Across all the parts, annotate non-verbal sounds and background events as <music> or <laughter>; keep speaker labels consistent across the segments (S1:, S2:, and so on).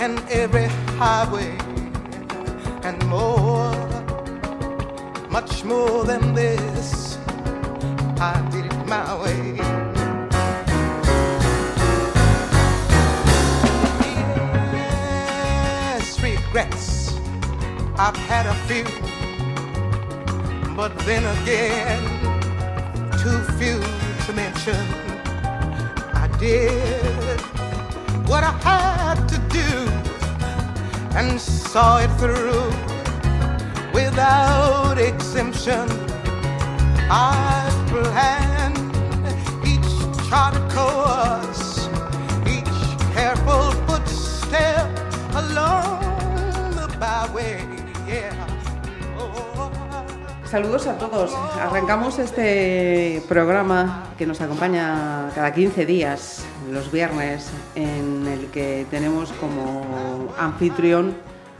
S1: and every highway and more, much more than this. I did it my way. Yes, regrets. I've had a few, but then again, too few to mention. I did what I had to and saw it through without exemption. I planned each charted course, each careful footstep along the byway. Oh.
S2: Saludos a todos. Arrancamos este programa que nos acompaña cada 15 días, los viernes, en el que tenemos como anfitrión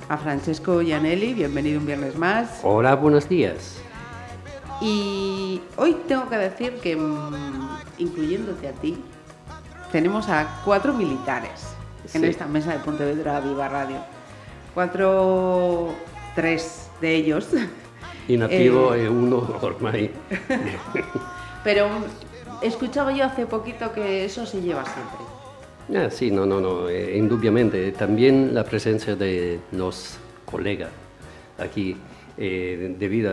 S2: a Francesco Gianelli. Bienvenido un viernes más.
S3: Hola, buenos días.
S2: Y hoy tengo que decir que, mm, incluyéndote a ti, tenemos a cuatro militares en esta mesa de Pontevedra Viva Radio. Cuatro, tres de ellos.
S3: Inactivo
S2: Eh,
S3: e uno ormai. <laughs>
S2: Pero escuchaba yo hace poquito que eso se lleva siempre.
S3: Ah, sí, no, no, no, eh, indudablemente. También la presencia de los colegas aquí, eh, debido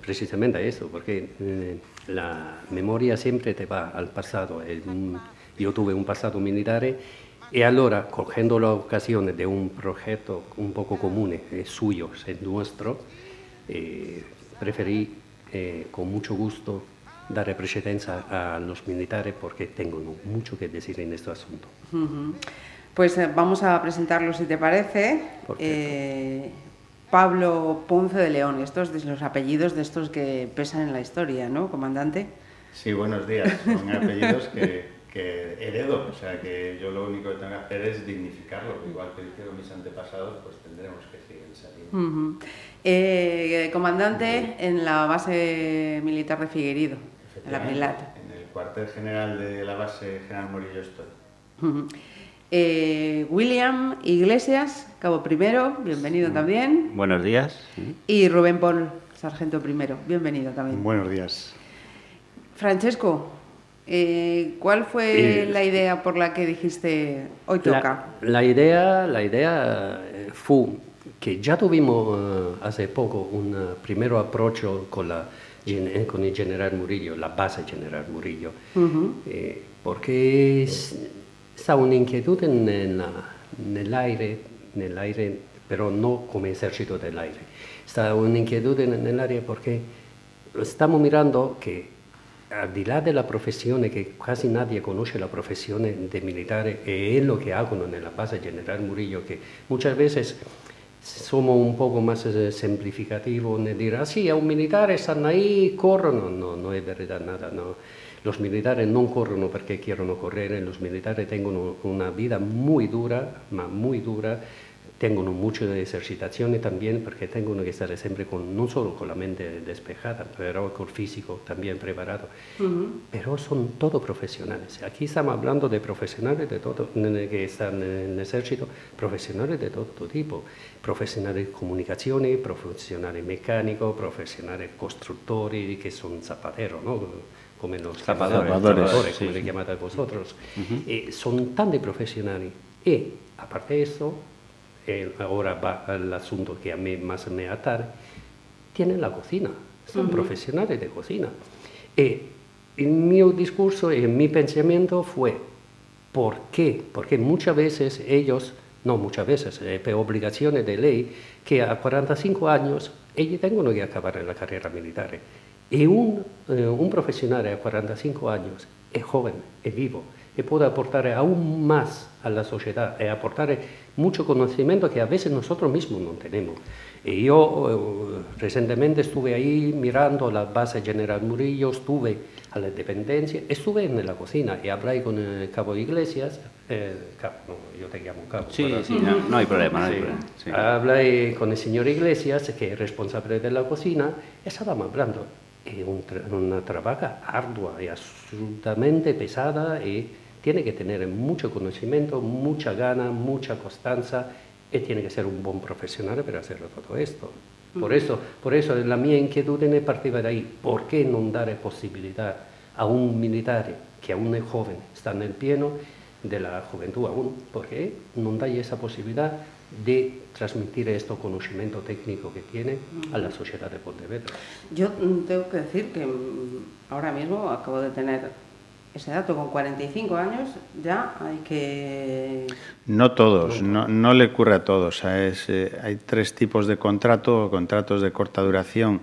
S3: precisamente a eso, porque eh, la memoria siempre te va al pasado. Eh, mm, yo tuve un pasado militar y ahora, cogiendo la ocasión de un proyecto un poco común, eh, suyo, es nuestro, eh, preferí eh, con mucho gusto dar precedencia a los militares porque tengo mucho que decir en este asunto.
S2: Pues eh, vamos a presentarlo si te parece. Eh, Pablo Ponce de León, estos de los apellidos de estos que pesan en la historia, ¿no, comandante?
S4: Sí, buenos días. Son apellidos que, que heredo, o sea que yo lo único que tengo que hacer es dignificarlo. Igual que hicieron mis antepasados, pues tendremos que seguir saliendo.
S2: Eh, comandante en la base militar de Figueirido, en la
S4: el cuartel general de la base General Morillo estoy. <laughs>
S2: Eh, William Iglesias, cabo primero, bienvenido también.
S5: Buenos días.
S2: Y Rubén Paul, sargento primero, bienvenido también.
S6: Buenos días.
S2: Francesco, eh, ¿cuál fue
S3: Eh,
S2: la idea por la que dijiste hoy toca?
S3: La, la idea, la idea eh, fue que ya tuvimos hace poco un eh, primer approach con, la, con el general Murillo, la base general Murillo, eh, porque es- está una inquietud en, en la- en el aire, en el aire, pero no como ejército del aire. Está una inquietud en, el aire porque estamos mirando que al di là della professione che quasi nadie conosce la professione de militare e è lo che hagono nella base General Murillo che muchas veces somos un poco más semplificativo en decir, ah sí, a un militare stanno ahí, corrono, no, no es verdad nada, no. Los militares non corrono perché chiedono correre, los militares tengono una vida muy dura, muy dura, tengono mucho de ejercitación también porque tengono que estar siempre con, no solo con la mente despejada, pero con el físico también preparado. Pero son todos profesionales. Aquí estamos hablando de profesionales de todo, que están en el ejército, profesionales de todo tipo. Profesionales de comunicaciones, profesionales mecánicos, profesionales constructores, que son zapateros, ¿no? Come los
S5: Zapadores,
S3: zapadores,
S5: zapadores, sí,
S3: le
S5: sí.
S3: chiamate vosotros. Eh, son tan de profesionales. Y, aparte de eso, eh, ahora va al asunto que a mí más me atar, tienen la cocina, son profesionales de cocina. Y en mi discurso en mi pensamiento fue, ¿por qué? Porque muchas veces ellos, no muchas veces, eh, por obligaciones de ley, que a 45 años ellos tengono que acabar en la carrera militar. Y un, eh, un profesional a 45 años es joven, es vivo, y puede aportar aún más a la sociedad y aportar mucho conocimiento que a veces nosotros mismos no tenemos. Y yo eh, recientemente estuve ahí mirando la base General Murillo, estuve a la dependencia, estuve en la cocina y hablé con el cabo Iglesias, eh, yo te llamo cabo.
S5: Sí, sí, no, hay problema, no hay problema.
S3: Hablé con el señor Iglesias, que es responsable de la cocina, estábamos hablando. Es una trabajo ardua y absolutamente pesada y tiene que tener mucho conocimiento, mucha gana, mucha constancia y tiene que ser un buen profesional para hacer todo esto. Por eso, por eso la mia inquietudine partiva da ahí. ¿Por qué no dar posibilidad a un militar que aún es joven, está en el pieno de la juventud aún? ¿Por qué no da esa posibilidad de transmitir este conocimiento técnico que tiene a la sociedad de Pontevedra?
S2: Yo mm, tengo que decir que mm, ahora mismo acabo de tener ese dato, con 45 años ya hay que...
S4: No todos, no, no le ocurre a todos. Es, eh, hay tres tipos de contrato, contratos de corta duración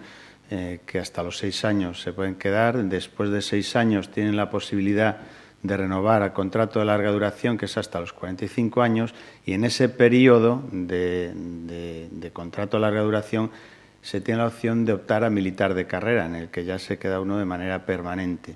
S4: eh, que hasta los seis años se pueden quedar. Después de seis años tienen la posibilidad de renovar a contrato de larga duración, que es hasta los 45 años, y en ese periodo de, de, contrato de larga duración se tiene la opción de optar a militar de carrera, en el que ya se queda uno de manera permanente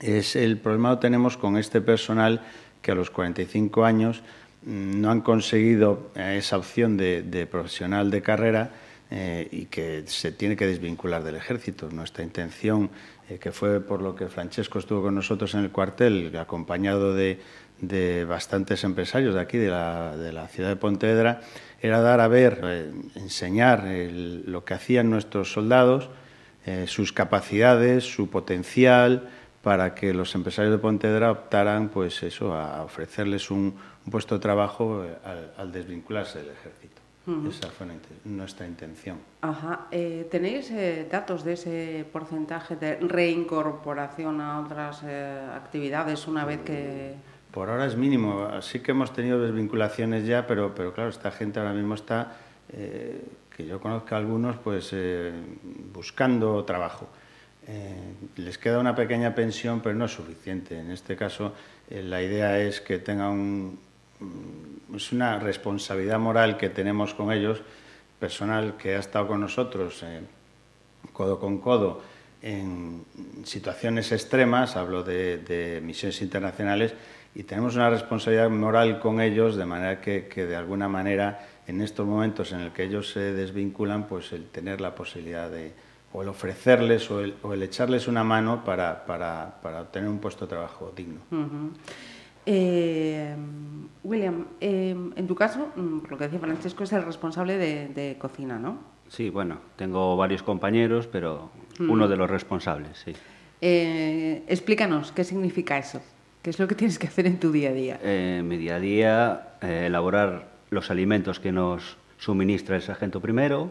S4: es el problema lo tenemos con este personal que a los 45 años mm, no han conseguido eh, esa opción de, profesional de carrera eh, y que se tiene que desvincular del ejército. Nuestra intención, eh, que fue por lo que Francesco estuvo con nosotros en el cuartel, acompañado de, bastantes empresarios de aquí, de la, ciudad de Pontevedra, era dar a ver, enseñar lo que hacían nuestros soldados, sus capacidades, su potencial, para que los empresarios de Pontevedra optaran pues eso, a ofrecerles un, puesto de trabajo eh, al, desvincularse del ejército. Esa fue nuestra intención.
S2: Ajá. Eh, ¿Tenéis eh, datos de ese porcentaje de reincorporación a otras actividades una vez que...?
S4: Por ahora es mínimo. Sí que hemos tenido desvinculaciones ya, pero, pero claro, esta gente ahora mismo está, que yo conozco a algunos, pues buscando trabajo. Eh, les queda una pequeña pensión, pero no es suficiente. En este caso, eh, la idea es que tengan mm, es una responsabilidad moral que tenemos con ellos, personal que ha estado con nosotros eh, codo con codo en situaciones extremas, hablo de, misiones internacionales, y tenemos una responsabilidad moral con ellos, de manera que, que, de alguna manera, en estos momentos en el que ellos se desvinculan, pues el tener la posibilidad de, o el ofrecerles o el, echarles una mano para, para, para, obtener un puesto de trabajo digno.
S2: Eh, William, eh, en tu caso, mm, lo que decía Francesco, es el responsable de, cocina, ¿no?
S5: Sí, bueno, tengo varios compañeros, pero uno de los responsables, sí.
S2: Eh, explícanos, ¿qué significa eso? ¿Qué es lo que tienes que hacer en tu día a día?
S5: en mi día a día, elaborar los alimentos que nos suministra el sargento primero,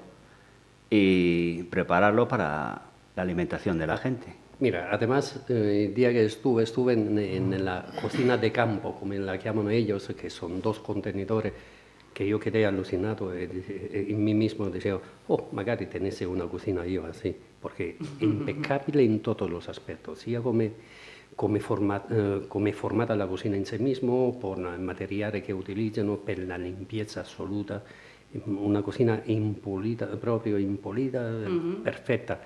S5: y prepararlo para la alimentación de la gente.
S3: Mira, además, eh, el día que estuve, estuve en, la cocina de campo, como la llaman ellos, que son dos contenedores, que yo quedé alucinado en mí mismo, decía, oh, magari tenese una cocina yo así, porque impecable en todos los aspectos, ya come, come, eh, come formata la cocina en sí mismo, por el material que utilizan, por la limpieza absoluta, una cocina impulita, proprio impulita, perfecta.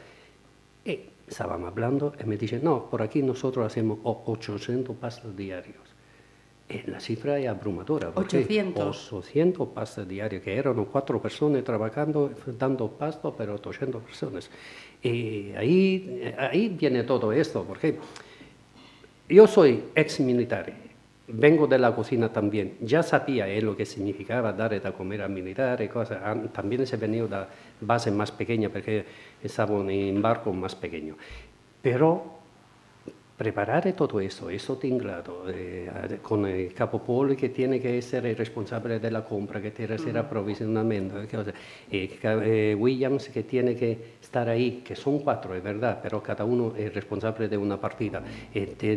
S3: Y estábamos hablando y me dice, no, por aquí nosotros hacemos 800 pastas diarios. Y la cifra es abrumadora.
S2: 800.
S3: 800 pastas diarias, que eran cuatro personas trabajando, dando pasto, pero 800 personas. Y ahí, ahí viene todo esto, porque yo soy ex militar vengo de la cocina también. Ya sabía eh, lo que significaba dar de comer a militares, cosas. También he venido de base más pequeña porque estaba en barco más pequeño. Pero preparar todo eso, eso tinglado, eh, con el capo Paul que tiene que ser el responsable de la compra, que tiene que hacer aprovisionamiento, eh, eh, Williams que tiene que estar ahí, que son cuatro, es verdad, pero cada uno es responsable de una partida,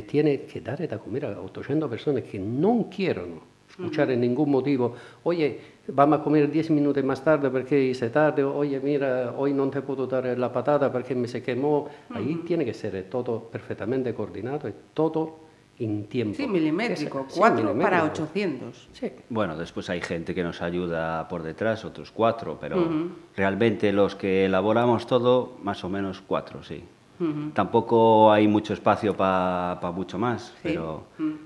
S3: tiene que dar de comer a 800 personas que no quieren escuchar en ningún motivo, oye, vamos a comer 10 minutos más tarde porque hice tarde, oye, mira, hoy no te puedo dar la patata porque me se quemó. Ahí tiene que ser todo perfectamente coordinado y todo en tiempo.
S2: Sí, milimétrico.
S3: Es- sí,
S2: 4 para
S3: milimétrico.
S2: 800.
S3: Sí.
S5: Bueno, después hay gente que nos ayuda por detrás, otros cuatro, pero realmente los que elaboramos todo, más o menos cuatro, sí. Tampoco hay mucho espacio para mucho más, pero,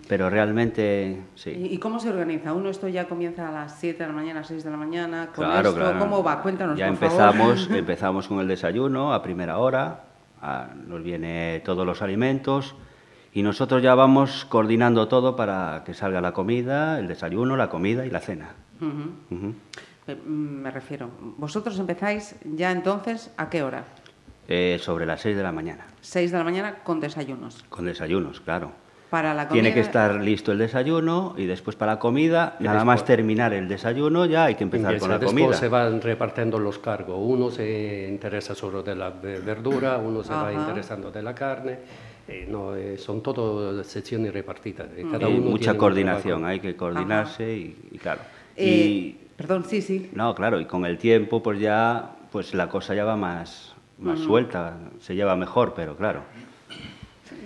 S5: pero realmente sí.
S2: ¿Y, y cómo se organiza? ¿Uno esto ya comienza a las 7 de la mañana, 6 de la mañana? ¿Con
S5: Claro,
S2: esto?
S5: claro.
S2: ¿Cómo va? Cuéntanos,
S5: Ya
S2: por
S5: empezamos,
S2: favor. <laughs>
S5: empezamos con el desayuno a primera hora, a- nos viene todos los alimentos y nosotros ya vamos coordinando todo para que salga la comida, el desayuno, la comida y la cena.
S2: Eh, mm, Me refiero, vosotros empezáis ya entonces, ¿a qué hora?
S5: Eh, sobre las 6 de la mañana,
S2: 6 de la mañana con desayunos.
S5: con desayunos, claro.
S2: Para la comida...
S5: Tiene que estar listo el desayuno y después para la comida,
S3: Y
S5: nada más
S3: después-
S5: terminar el desayuno ya hay que empezar
S3: Empieza,
S5: con la
S3: después
S5: comida.
S3: se van repartiendo los cargos. Uno se interesa solo de la ve- verdura, uno se va
S2: Ajá.
S3: interesando de la carne. Eh, no, eh, son todas secciones repartidas. eh, Cada
S5: Y
S3: uno
S5: mucha coordinación, hay que coordinarse y, y claro.
S2: Eh,
S5: y
S2: Perdón, sí, sí.
S5: No, claro, y con el tiempo pues ya pues la cosa ya va más, más suelta, se lleva mejor, pero claro.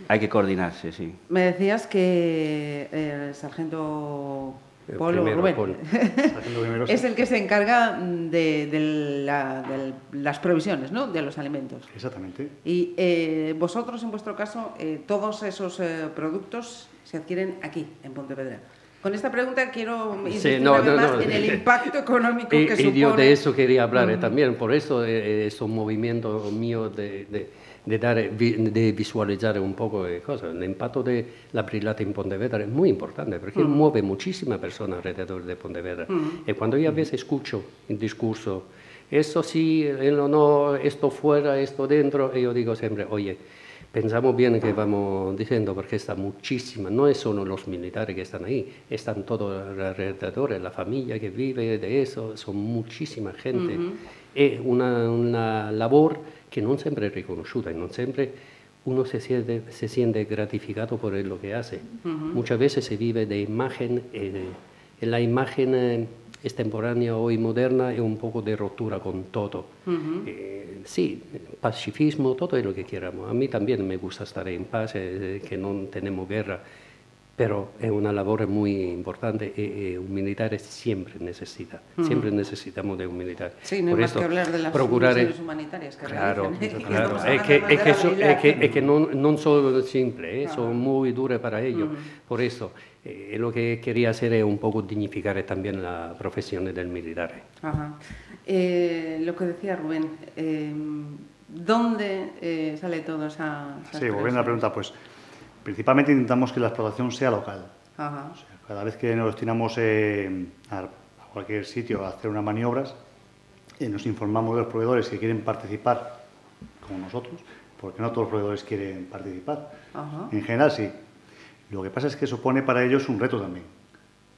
S5: Hay que coordinarse, sí.
S2: Me decías que eh, el sargento
S3: El
S2: Polo
S3: primero,
S2: Rubén
S3: Polo. <laughs>
S6: Sargento primero, sí.
S2: es el que se encarga de, de la- de las provisiones ¿no? de los alimentos.
S6: Exactamente.
S2: Y eh, vosotros, en vuestro caso, eh, todos esos eh, productos se adquieren aquí, en Pontevedra. Con esta pregunta quiero insistir
S3: no,
S2: una vez
S3: no,
S2: más
S3: no.
S2: en el impacto económico
S3: Y,
S2: que
S3: y
S2: supone.
S3: yo de eso quería hablar eh, también, por eso eh, es un movimiento mío de, de, de dar, eh, de visualizar un poco de cosas. El impacto de la Brilata en Pontevedra es muy importante porque mueve muchísimas personas alrededor de Pontevedra. Y cuando yo a veces escucho el discurso, eso sí, eh, no, no, esto fuera, esto dentro, y yo digo siempre, oye, Pensamos bien que vamos diciendo, porque está muchísima, no es solo los militares que están ahí, están todos alrededor, la familia que vive de eso, son muchísima gente. Es una, una labor que no siempre es reconocida y no siempre uno se siente, se siente gratificado por lo que hace. Muchas veces se vive de imagen, eh, la imagen eh, extemporánea hoy moderna es un poco de rotura con todo. Eh, sí, pacifismo, todo es lo que queramos. A mí también me gusta estar en paz, eh, que no tenemos guerra, pero es una labor muy importante y, y un militar siempre necesita, siempre necesitamos de un militar.
S2: Sí, no hay
S3: Por
S2: más que hablar de las
S3: procurar
S2: misiones humanitarias que
S3: Claro,
S2: realizan, ¿eh?
S3: Claro. <laughs> Es que, es que, so- es
S2: realidad.
S3: que, es que no, no son simples, eh, son muy duras para ellos. Por eso, eh, lo que quería hacer es un poco dignificar también la profesión del militar.
S2: Ajá. Eh, lo que decía Rubén, eh, ¿dónde eh, sale todo esa, esas
S6: Sí, volviendo a la pregunta, pues principalmente intentamos que la explotación sea local.
S2: Ajá.
S6: O sea, cada vez que nos destinamos eh, a, a cualquier sitio a hacer unas maniobras, eh, nos informamos de los proveedores que quieren participar con nosotros, porque no todos los proveedores quieren participar.
S2: Ajá.
S6: En general sí. Lo que pasa es que supone para ellos un reto también,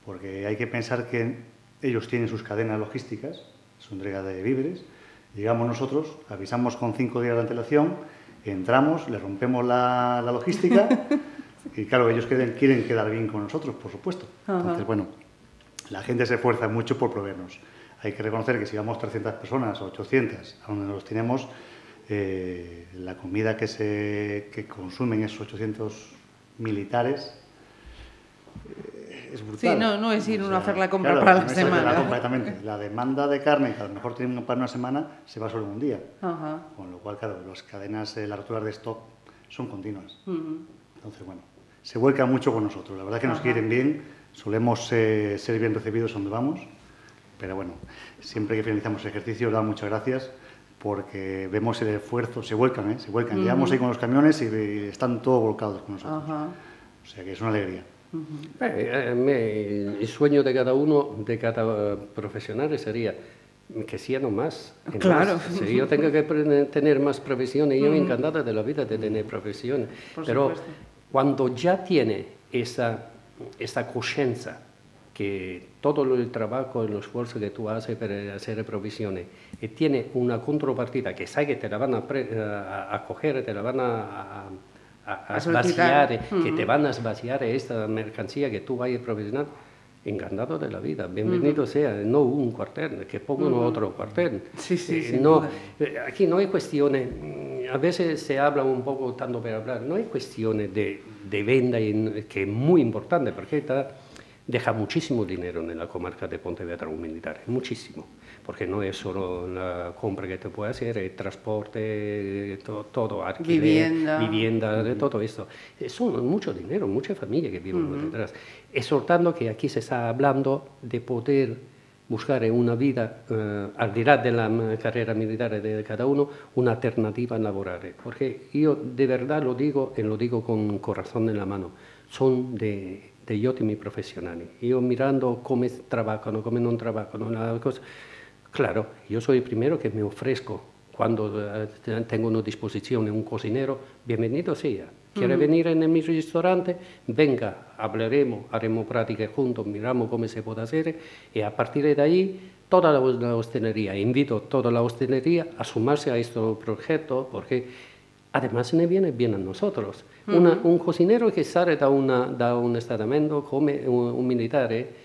S6: porque hay que pensar que ellos tienen sus cadenas logísticas, su entrega de víveres, llegamos nosotros, avisamos con cinco días de antelación, entramos, les rompemos la, la logística <laughs> y claro, ellos quieren, quieren quedar bien con nosotros, por supuesto.
S2: Ajá.
S6: Entonces, bueno, la gente se esfuerza mucho por proveernos. Hay que reconocer que si vamos 300 personas o 800 a donde nos tenemos, eh, la comida que, se, que consumen esos 800 militares eh, es brutal.
S2: Sí, no- no es ir uno a hacer la compra para la semana.
S6: completamente. La demanda de carne, que a lo mejor tienen para una semana, se va solo en un día.
S2: Ajá.
S6: Con lo cual, claro, las cadenas, eh, las roturas de stock son continuas. Entonces, bueno, se vuelca mucho con nosotros. La verdad es que nos
S2: Ajá.
S6: quieren bien, solemos eh, ser bien recibidos donde vamos, pero bueno, siempre que finalizamos el ejercicio, damos muchas gracias porque vemos el esfuerzo, se vuelcan, ¿eh? se vuelcan. Llegamos ahí con los camiones y, eh, están todos volcados con nosotros.
S2: Ajá.
S6: O sea que es una alegría.
S3: Eh, a mí, el sueño de cada uno, de cada profesional sería que sean más. que
S2: Claro.
S3: más. Si yo tengo que tener más profesiones, yo encantado de la vida de tener profesiones. Pero
S2: supuesto.
S3: cuando ya tiene esa, esa conciencia que todo el trabajo, el esfuerzo que tú haces para hacer provisiones y tiene una contrapartida que sabe que te la van a, pre- a, a coger, te la van a, a, a- a
S2: A solicitar.
S3: vaciar, que te van a vaciar esta mercancía que tú vayas a provisionar, encantado de la vida, bienvenido sea, no un cuartel, que pongan otro cuartel.
S2: Sí, sí,
S3: Eh, no, eh, aquí no hay cuestiones, mm, a veces se habla un poco tanto para hablar, no hay cuestiones de, de venta que es muy importante porque está, deja muchísimo dinero en la comarca de Pontevedra un militar, muchísimo, porque no es solo la compra que te puede hacer, el transporte, todo, todo alquiler,
S2: Vivienda.
S3: vivienda, de todo esto. Es un- mucho dinero, muchas familias que viven detrás. Exhortando que aquí se está hablando de poder buscar una vida, eh, al dirá de la mm, carrera militar de cada uno, una alternativa laboral. Porque yo de verdad lo digo, y lo digo con corazón en la mano, son de, de ottimi profesionales. Yo mirando cómo trabajan, cómo no trabajan, la cosa, claro, yo soy el primero que me ofrezco cuando eh, tengo una disposición un cocinero, bienvenido sea. ¿Quiere venir en mi restaurante? Venga, hablaremos, haremos prácticas juntos, miramos cómo se puede hacer y a partir de ahí toda la, la hostelería, invito a toda la hostelería a sumarse a este proyecto porque además ne viene bien a nosotros. Una- un cocinero que sale da, una, da un estamento come un, un militare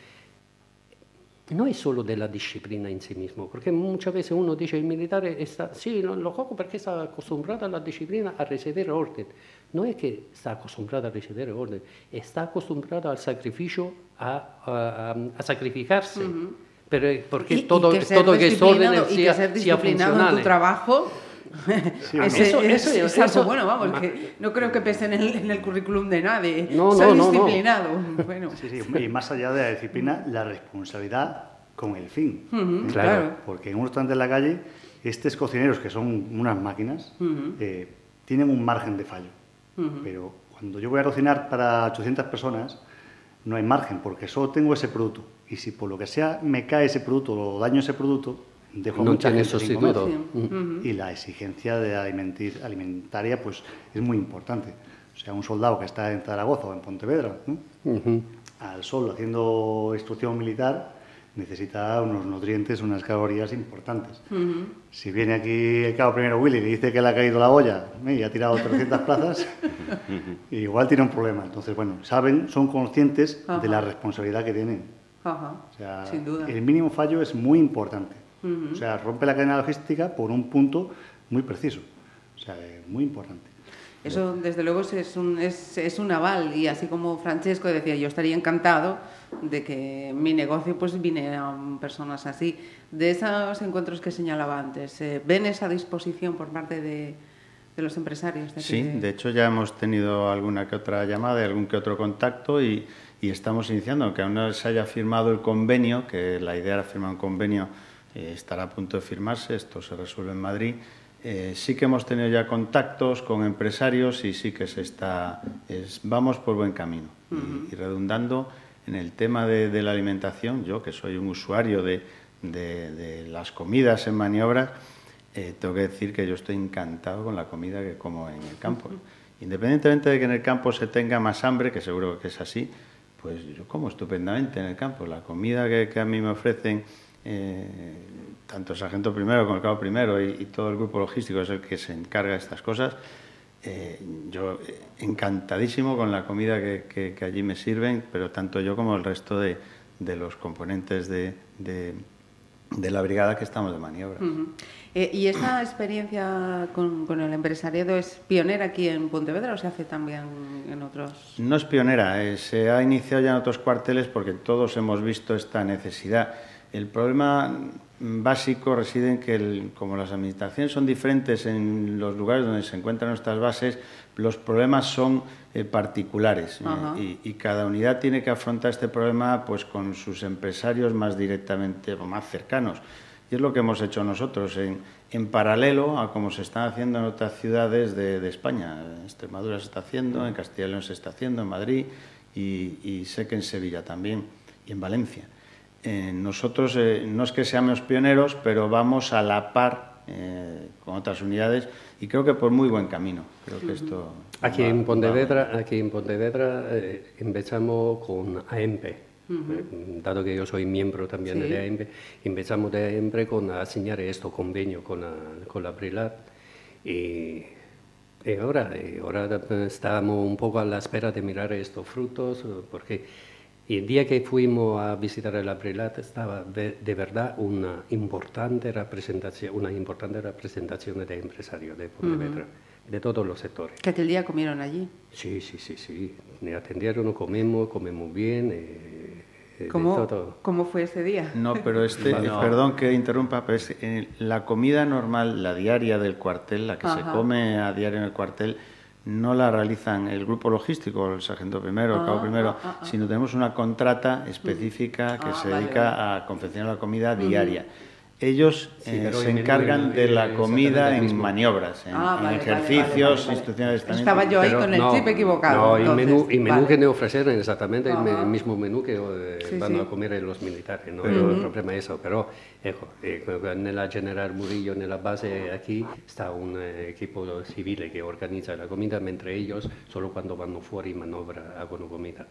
S3: no es solo de la disciplina en sí mismo, porque muchas veces uno dice el militar está, sí, lo, lo cojo porque está acostumbrado a la disciplina, a recibir orden. No es que está acostumbrado a recibir orden, está acostumbrado al sacrificio, a, a- a- a sacrificarse. Pero porque
S2: Y- y
S3: todo,
S2: que ser
S3: todo que es
S2: disciplinado-
S3: orden
S2: y que
S3: sea,
S2: ser
S3: sea
S2: disciplinado en tu
S3: funcional.
S2: trabajo.
S6: Sí, o no. <laughs>
S3: Eso-
S2: es,
S3: eso-
S2: es algo
S3: eso-
S2: bueno, vamos, que no creo que pese en el, en el currículum de nadie.
S3: No,
S2: Soy
S3: no,
S2: disciplinado. <laughs> Bueno,
S6: Sí, sí, y más allá de la disciplina, la responsabilidad con el fin. ¿eh?
S2: claro.
S6: Porque en un restaurante en la calle, estos cocineros, que son unas máquinas, eh, tienen un margen de fallo. Pero cuando yo voy a cocinar para 800 personas, no hay margen, porque solo tengo ese producto. Y si por lo que sea me cae ese producto o daño ese producto, dejo a
S3: No
S6: mucha
S3: tiene
S6: gente sin comer.
S3: sustituto.
S2: Sí.
S3: Mm.
S6: Y la exigencia de alimentaria pues, es muy importante. O sea, un soldado que está en Zaragoza o en Pontevedra, ¿no?
S3: Ujú.
S6: al sol haciendo instrucción militar, necesita unos nutrientes, unas calorías importantes. Si viene aquí el cabo primero Willy y le dice que le ha caído la olla ¿eh? y ha tirado 300 plazas, <laughs> igual tiene un problema. Entonces, bueno, saben, son conscientes
S2: Ajá.
S6: de la responsabilidad que tienen.
S2: ajá,
S6: O sea,
S2: sin duda.
S6: el mínimo fallo es muy importante. O sea, rompe la cadena logística por un punto muy preciso. O sea, es muy importante.
S2: Eso, desde luego, es- un, es, es un aval. Y así como Francesco decía, yo estaría encantado de que mi negocio pues vinieran personas así. De esos encuentros que señalaba antes, eh, ¿ven esa disposición por parte de, de los empresarios? de
S4: Sí,
S2: que-
S4: de hecho ya hemos tenido alguna que otra llamada y algún que otro contacto y, y estamos iniciando, aunque aún no se haya firmado el convenio, que la idea era firmar un convenio, eh, estará a punto de firmarse, esto se resuelve en Madrid. eh, sí que hemos tenido ya contactos con empresarios y sí que se está, es- vamos por buen camino. y, y redundando en el tema de, de la alimentación, yo que soy un usuario de, de- de las comidas en maniobras, eh, tengo que decir que yo estoy encantado con la comida que como en el campo. Independientemente de que en el campo se tenga más hambre, que seguro que es así, pues yo como estupendamente en el campo. La comida que, que a mí me ofrecen, eh, tanto el sargento primero como el cabo primero y, y todo el grupo logístico es el que se encarga de estas cosas, eh, yo eh, encantadísimo con la comida que, que- que allí me sirven, pero tanto yo como el resto de, de los componentes de, de- de la brigada que estamos de maniobra.
S2: Ujú. Eh, ¿Y esta <clears throat> experiencia con, con el empresariado es pionera aquí en Pontevedra o se hace también en otros?
S4: No es pionera, eh, se ha iniciado ya en otros cuarteles porque todos hemos visto esta necesidad. El problema básico reside en que, el- como las administraciones son diferentes en los lugares donde se encuentran nuestras bases, los problemas son eh, particulares eh, y, y cada unidad tiene que afrontar este problema pues, con sus empresarios más directamente o más cercanos. Y es lo que hemos hecho nosotros, en, en paralelo a como se están haciendo en otras ciudades de, de España. En Extremadura se está haciendo, en Castilla y León se está haciendo, en Madrid y, y sé que en Sevilla también y en Valencia. Eh, nosotros eh, no es que seamos pioneros, pero vamos a la par eh, con otras unidades y creo que por muy buen camino. Creo que esto
S3: Aquí
S4: va-
S3: en
S4: va-
S3: Pontevedra, aquí en Pontevedra eh, empezamos con AEMP. Eh, Dado que yo soy miembro también
S2: Sí.
S3: de AEMP, empezamos de AEMP con asignar este convenio con la, con la Brilat y, y ahora, y ahora estamos un poco a la espera de mirar estos frutos eh, porque Y el día que fuimos a visitar el Aprilat estaba de, de verdad una importante representación, una importante representación de empresarios de Pontevedra, de todos los sectores.
S2: Que aquel día comieron allí.
S3: Sí, sí, sí, sí. Me atendieron, comemos, comemos bien. eh, eh,
S2: ¿Cómo,
S3: todo.
S2: ¿Cómo fue ese día?
S4: No, pero este, <laughs>
S5: No.
S4: perdón que interrumpa, pero es, eh, la comida normal, la diaria del cuartel, la que se
S2: Ajá.
S4: come a diario en el cuartel, no la realizan el grupo logístico, el sargento primero, el cabo
S2: Ah,
S4: primero,
S2: ah, ah, ah.
S4: sino tenemos una contrata específica que
S2: Ah,
S4: se
S2: vale,
S4: dedica a confeccionar la comida diaria. Ellos
S3: Sí,
S4: eh, se encargan de la comida en maniobras, en,
S2: Ah,
S4: en
S2: vale, vale,
S4: ejercicios
S2: vale, vale.
S4: institucionales también.
S2: Estaba yo ahí con el chip equivocado.
S3: No,
S2: entonces,
S3: menú, el menú
S2: vale.
S3: que nos ofrecieron es exactamente el, mismo menú que eh,
S2: Sí,
S3: van
S2: sí.
S3: a comer los militares, no el problema es eso. Pero en la General Murillo, en la base aquí, está un eh, equipo civil que organiza la comida, mientras ellos solo cuando van fuera y manovra hagono comida.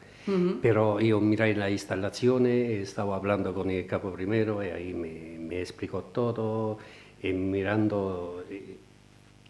S3: Pero yo miré la instalazione, estaba hablando con el capo primero y ahí me, me explicó todo, y mirando... eh,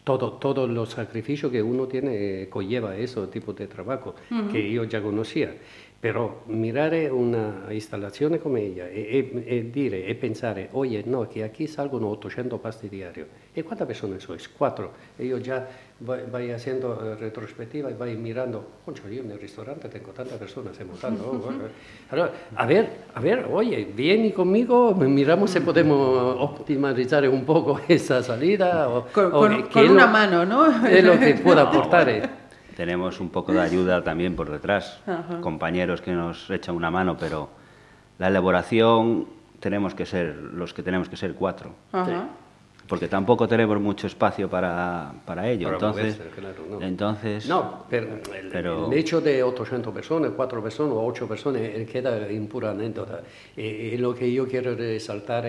S3: todo, todos los sacrificios que uno tiene eh, conlleva ese tipo de trabajo que yo ya conocía. Pero mirar una instalazione come ella e, e- e dire e pensare, oye, no, che aquí salgono 800 pasti diarios. ¿Y cuántas personas sois? Cuatro. E io già vai, vai haciendo eh, retrospectiva y vai mirando, concho, yo en el restaurante tengo tantas personas montando. oh, oh, <laughs> oh". Allora, a ver, a ver, oye, vieni conmigo, miramos si podemos optimizar un poco <laughs> esa salida. O,
S2: Con,
S3: o
S2: con-
S3: qué
S2: con
S3: es
S2: una
S3: lo-
S2: mano, ¿no?
S3: Es lo que pueda <laughs> aportar. Eh.
S5: Tenemos un poco de ayuda también por detrás,
S2: Ajá.
S5: compañeros que nos echan una mano, pero la elaboración tenemos que ser los que tenemos que ser cuatro,
S2: Ajá.
S5: porque tampoco tenemos mucho espacio para, para ello.
S3: Para
S5: entonces,
S3: moverse, claro, no.
S5: entonces
S3: No, pero el,
S5: Pero-
S3: el hecho de 800 personas, 4 personas o 8 personas eh, queda en pura anécdota. Y, y lo que yo quiero resaltar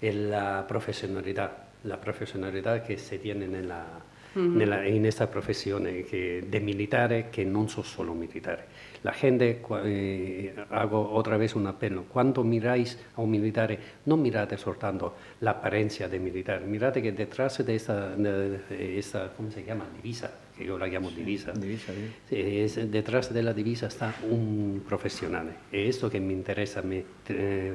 S3: es la profesionalidad, la profesionalidad que se tiene en, la, nella- in esta professione che, de militares que no son solo militares. La gente, eh, hago otra vez un apelo, cuando miráis a un militar, no mirate soltanto la apariencia de militar, mirate que detrás de esta, de- de esta ¿cómo se llama? Divisa, que yo la llamo divisa.
S4: divisa, sí.
S3: Sí, es- detrás de la divisa está un profesional. Es esto que me interesa a mí, eh,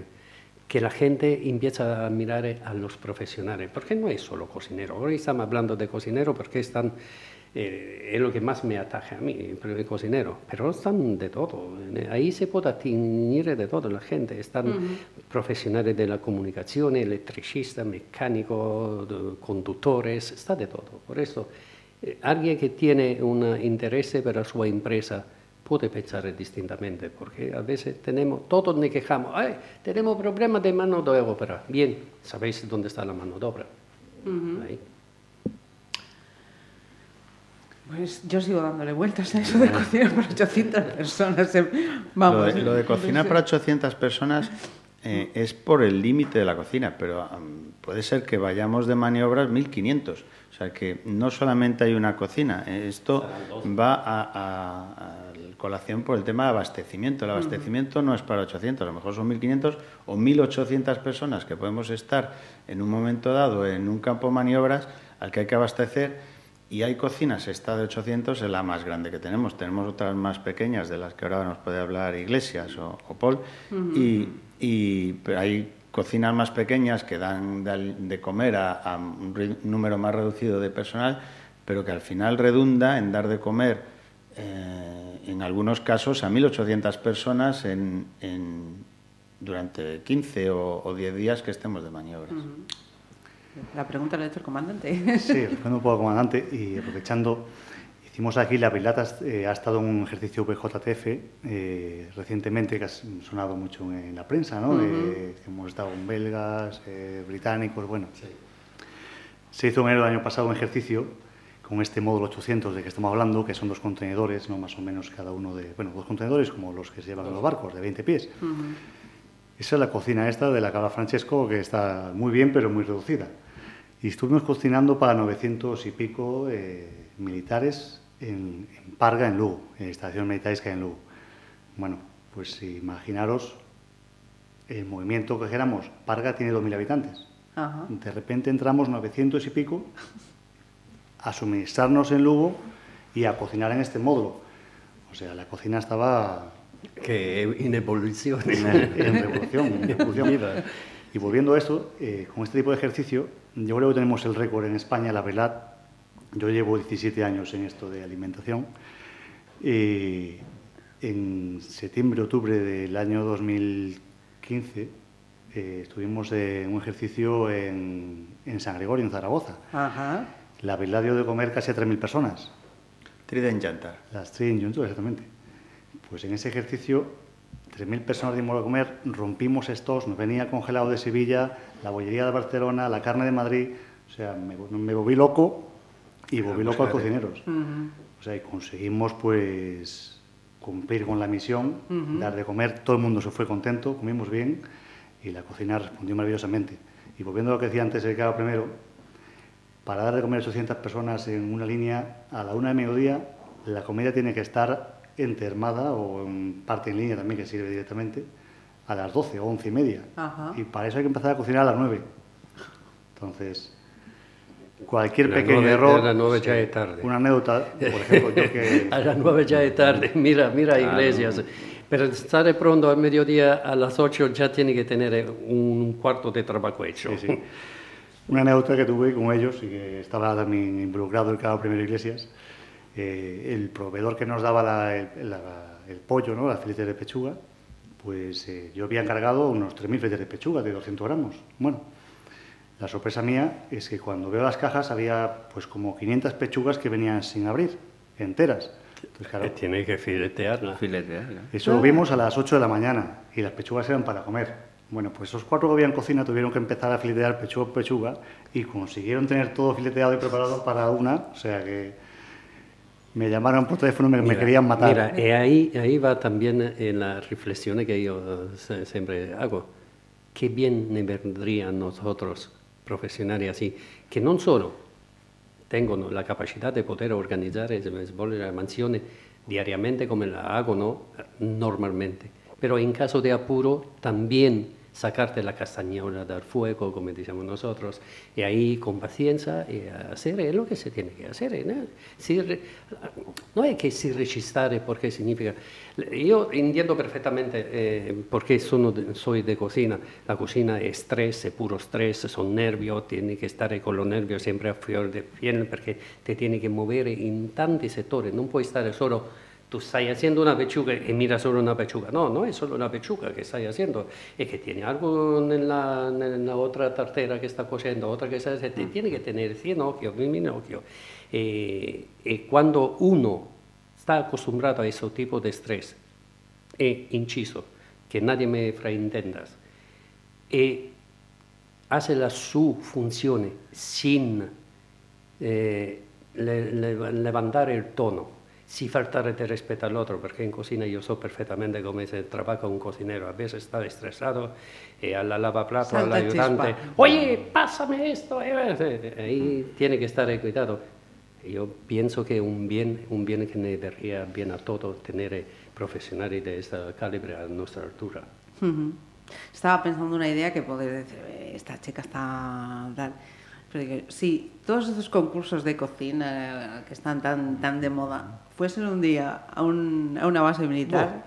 S3: que la gente empieza a mirar a los profesionales, porque no es solo cocinero. Hoy estamos hablando de cocinero porque están, eh, es lo que más me ataja a mí, el cocinero, pero están de todo. Ahí se puede teñir de todo la gente. Están profesionales de la comunicación, electricistas, mecánicos, conductores, está de todo. Por eso, eh, alguien que tiene un interés per la sua puede pensar distintamente, porque a veces tenemos, todos nos quejamos, "Ay, tenemos problemas de mano de obra. Bien, sabéis dónde está la mano de obra. Ahí.
S2: Pues yo sigo dándole vueltas a eso de cocinar para 800 personas. eh,
S4: Lo
S2: Vamos.
S4: de, lo de cocinar para 800 personas eh, es por el límite de la cocina, pero am, puede ser que vayamos de maniobras 1500. O sea que no solamente hay una cocina, eh, esto va a, a- a colación por el tema de abastecimiento. El abastecimiento no es para 800, a lo mejor son 1500 o 1800 personas que podemos estar en un momento dado en un campo de maniobras al que hay que abastecer y hay cocinas, esta de 800 es la más grande que tenemos. Tenemos otras más pequeñas, de las que ahora nos puede hablar Iglesias o, o Paul. y, y- hay cocinas más pequeñas que dan de, comer a, a un número más reducido de personal, pero que al final redunda en dar de comer, eh, en algunos casos, a 1.800 personas en, en- durante 15 o, o 10 días que estemos de maniobras.
S2: La pregunta la ha hecho el comandante. <laughs>
S6: Sí, respondo un poco al comandante y aprovechando, hicimos aquí la Pilata, eh, ha estado en un ejercicio VJTF eh, recientemente que ha sonado mucho en la prensa, ¿no? Eh, hemos estado con belgas, eh, británicos, bueno. Se hizo en enero del año pasado un ejercicio con este módulo 800 de que estamos hablando, que son dos contenedores, ¿no? más o menos cada uno de, bueno, dos contenedores como los que se llevan en los barcos, de 20 pies. Esa es la cocina esta de la que habla Francesco, que está muy bien, pero muy reducida. Y estuvimos cocinando para 900 y pico eh, militares en, en Parga, en Lugo, en estación militares que hay en Lugo. Bueno, pues imaginaros el movimiento que éramos. Parga tiene 2.000 habitantes.
S2: Ajá.
S6: De repente entramos 900 y pico a suministrarnos en Lugo y a cocinar en este módulo. O sea, la cocina estaba
S3: Que en evolución.
S6: en, en revolución. en <laughs> revolución. Y volviendo a esto, eh, con este tipo de ejercicio, yo creo que tenemos el récord en España, la verdad. Yo llevo 17 años en esto de alimentación. Y en septiembre, octubre del año 2015 eh, estuvimos en un ejercicio en, en San Gregorio, en Zaragoza.
S2: Ajá.
S6: La verdad dio de comer casi a 3.000 personas.
S4: Trident Jantar.
S6: Las tres en Juntos, exactamente. Pues en ese ejercicio, 3.000 personas dimos a comer, rompimos estos, nos venía congelado de Sevilla, la bollería de Barcelona, la carne de Madrid. O sea, me, me volví loco y volví loco a los cocineros. O sea, y conseguimos, pues, cumplir con la misión, dar de comer, todo el mundo se fue contento, comimos bien y la cocina respondió maravillosamente. Y volviendo a lo que decía antes el Cabo primero, para dar de comer a 800 personas en una línea, a la una de mediodía, la comida tiene que estar entermada o en parte en línea también, que sirve directamente, a las 12 o 11 y media.
S2: Ajá.
S6: Y para eso hay que empezar a cocinar a las 9. Entonces, cualquier
S3: las
S6: pequeño
S3: nueve-
S6: error...
S3: a las nueve ya es tarde.
S6: Una anécdota, por ejemplo, yo que... <laughs>
S3: A las nueve ya es tarde, <laughs> mira, mira iglesias. Pero estar pronto al mediodía a las ocho ya tiene que tener un cuarto de trabajo hecho.
S6: Sí, sí. <laughs> Una anécdota que tuve con ellos y que estaba también involucrado el Cabo Primero Iglesias. eh, el proveedor que nos daba la- el, la- el pollo, ¿no? las filetes de pechuga, pues eh, yo había encargado unos 3.000 filetes de pechuga de 200 gramos. Bueno, la sorpresa mía es que cuando veo las cajas había pues como 500 pechugas que venían sin abrir, enteras. Entonces, claro,
S3: tiene que filetearla.
S5: Filete, ¿eh?
S6: eso lo vimos a las 8 de la mañana y las pechugas eran para comer. Bueno, pues esos cuatro que habían cocina tuvieron que empezar a filetear pechuga por pechuga y consiguieron tener todo fileteado y preparado para una. O sea que me llamaron por teléfono me, me
S3: Mira,
S6: querían matar.
S3: Mira, ahí, ahí va también en la reflexión que yo eh, siempre hago. Qué bien me vendría a nosotros, profesionales así, que no solo tengono la capacidad de poter organizzare e svolgere la mansione diariamente come la hago ¿no? normalmente, pero en caso de apuro también sacarte la castañola del fuego, como decimos nosotros, y ahí con paciencia y hacer lo que se tiene que hacer. ¿no? Si no es que si recistare porque significa... Yo entiendo perfectamente eh, porque sono soy de cocina. La cocina es estrés, es puro estrés, son nervios, tiene que estar con los nervios siempre a fior de piel porque te tiene que mover en tantos sectores, no puoi stare solo tú estás haciendo una pechuga y mira solo una pechuga. No, no es solo una pechuga que estás haciendo, es que tiene algo en la, en la otra tartera que está cociendo, otra que está te tiene que tener 100 ojos, mil ojos. Eh, y cuando uno está acostumbrado a ese tipo de estrés, e inciso, que nadie me fraintendas, e hace la su funzione sin eh, le- le- levantare il tono, sin faltare de respeto al otro, porque en cocina yo sé perfectamente cómo se trabaja un cocinero. A veces está estresado y a la lavaplato, al ayudante,
S2: chispa.
S3: oye, pásame esto. eh, eh, Ahí tiene que estar eh, cuidado. Yo pienso que un bien, un bien que me daría bien a todo tener eh, profesionales de esta calibre a nuestra altura.
S2: Estaba pensando una idea que poder decir, "Eh, esta chica está tal. Pero digo, si todos esos concursos de cocina que están tan, tan de moda fuesen un día a, un- a una base militar,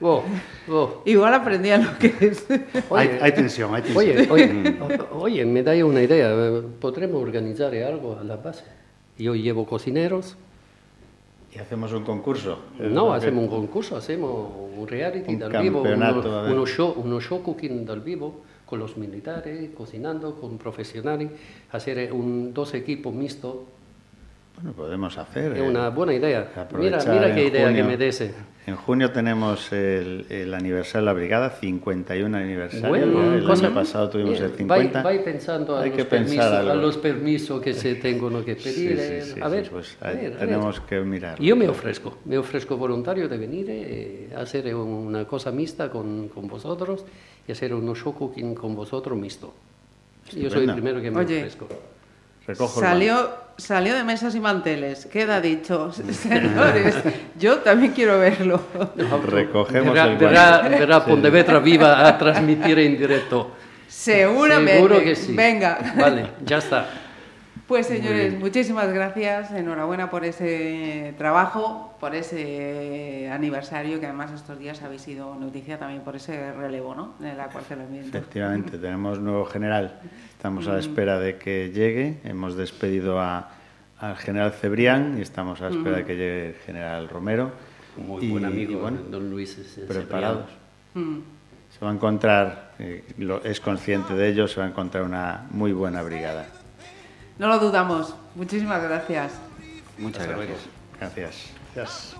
S3: Oh, oh.
S2: igual aprendían lo que es.
S6: hay, hay tensión, hay tensión.
S3: Oye, oye, o- oye, me da una idea. ¿Podremos organizar algo a la base? Yo llevo cocineros.
S4: Y hacemos un concurso.
S3: No, hacemos un concurso, hacemos un reality
S4: Un
S3: dal vivo,
S4: campeonato,
S3: uno,
S4: a ver.
S3: uno show, uno show cooking dal vivo con los militares, cocinando con profesionales, hacer un, dos equipos mixtos.
S4: Bueno, podemos hacer.
S3: Es
S4: eh,
S3: una buena idea. Mira, mira qué idea que me dese.
S4: En junio tenemos el, el aniversario de la brigada, 51 aniversario.
S3: Bueno,
S4: el
S3: cosa-
S4: año pasado tuvimos
S3: Mira,
S4: el 50.
S3: Vai, vai pensando a
S4: Hay
S3: los,
S4: que pensar
S3: permisos, a los permisos que se tengan que
S4: Sí,
S3: pedir.
S4: sí,
S3: eh,
S4: sí,
S3: a
S4: sí,
S3: ver,
S4: pues
S3: a ver, a ver.
S4: tenemos que mirar.
S3: Yo me ofrezco, me ofrezco voluntario de venir eh, a hacer una cosa mixta con, con vosotros y hacer un show cooking con vosotros mixto. Yo soy el primero que me
S2: Oye.
S3: ofrezco.
S4: Recojo el
S2: Salió, salió de mesas y manteles. Queda dicho, <laughs> señores. Yo también quiero verlo.
S4: Recogemos
S3: verá,
S4: el
S3: verá, verá Pontevedra viva a transmitir en directo.
S2: Seguramente.
S3: Seguro que sí.
S2: Venga.
S3: Vale, ya está.
S2: Pues señores, muchísimas gracias, enhorabuena por ese trabajo, por ese aniversario que además estos días habéis sido noticia también por ese relevo, ¿no? En el acuartelamiento.
S4: Efectivamente, <laughs> tenemos nuevo general, estamos a la espera de que llegue, hemos despedido a, al general Cebrián y estamos a la espera de que llegue el general Romero.
S3: Muy
S4: y,
S3: buen amigo,
S4: y bueno,
S3: don Luis. es- es
S4: preparados.
S2: Mm.
S4: Se va a encontrar, eh, lo- es consciente de ello, se va a encontrar una muy buena brigada.
S2: No lo dudamos. Muchísimas gracias.
S5: Muchas gracias.
S4: Gracias.
S6: Gracias.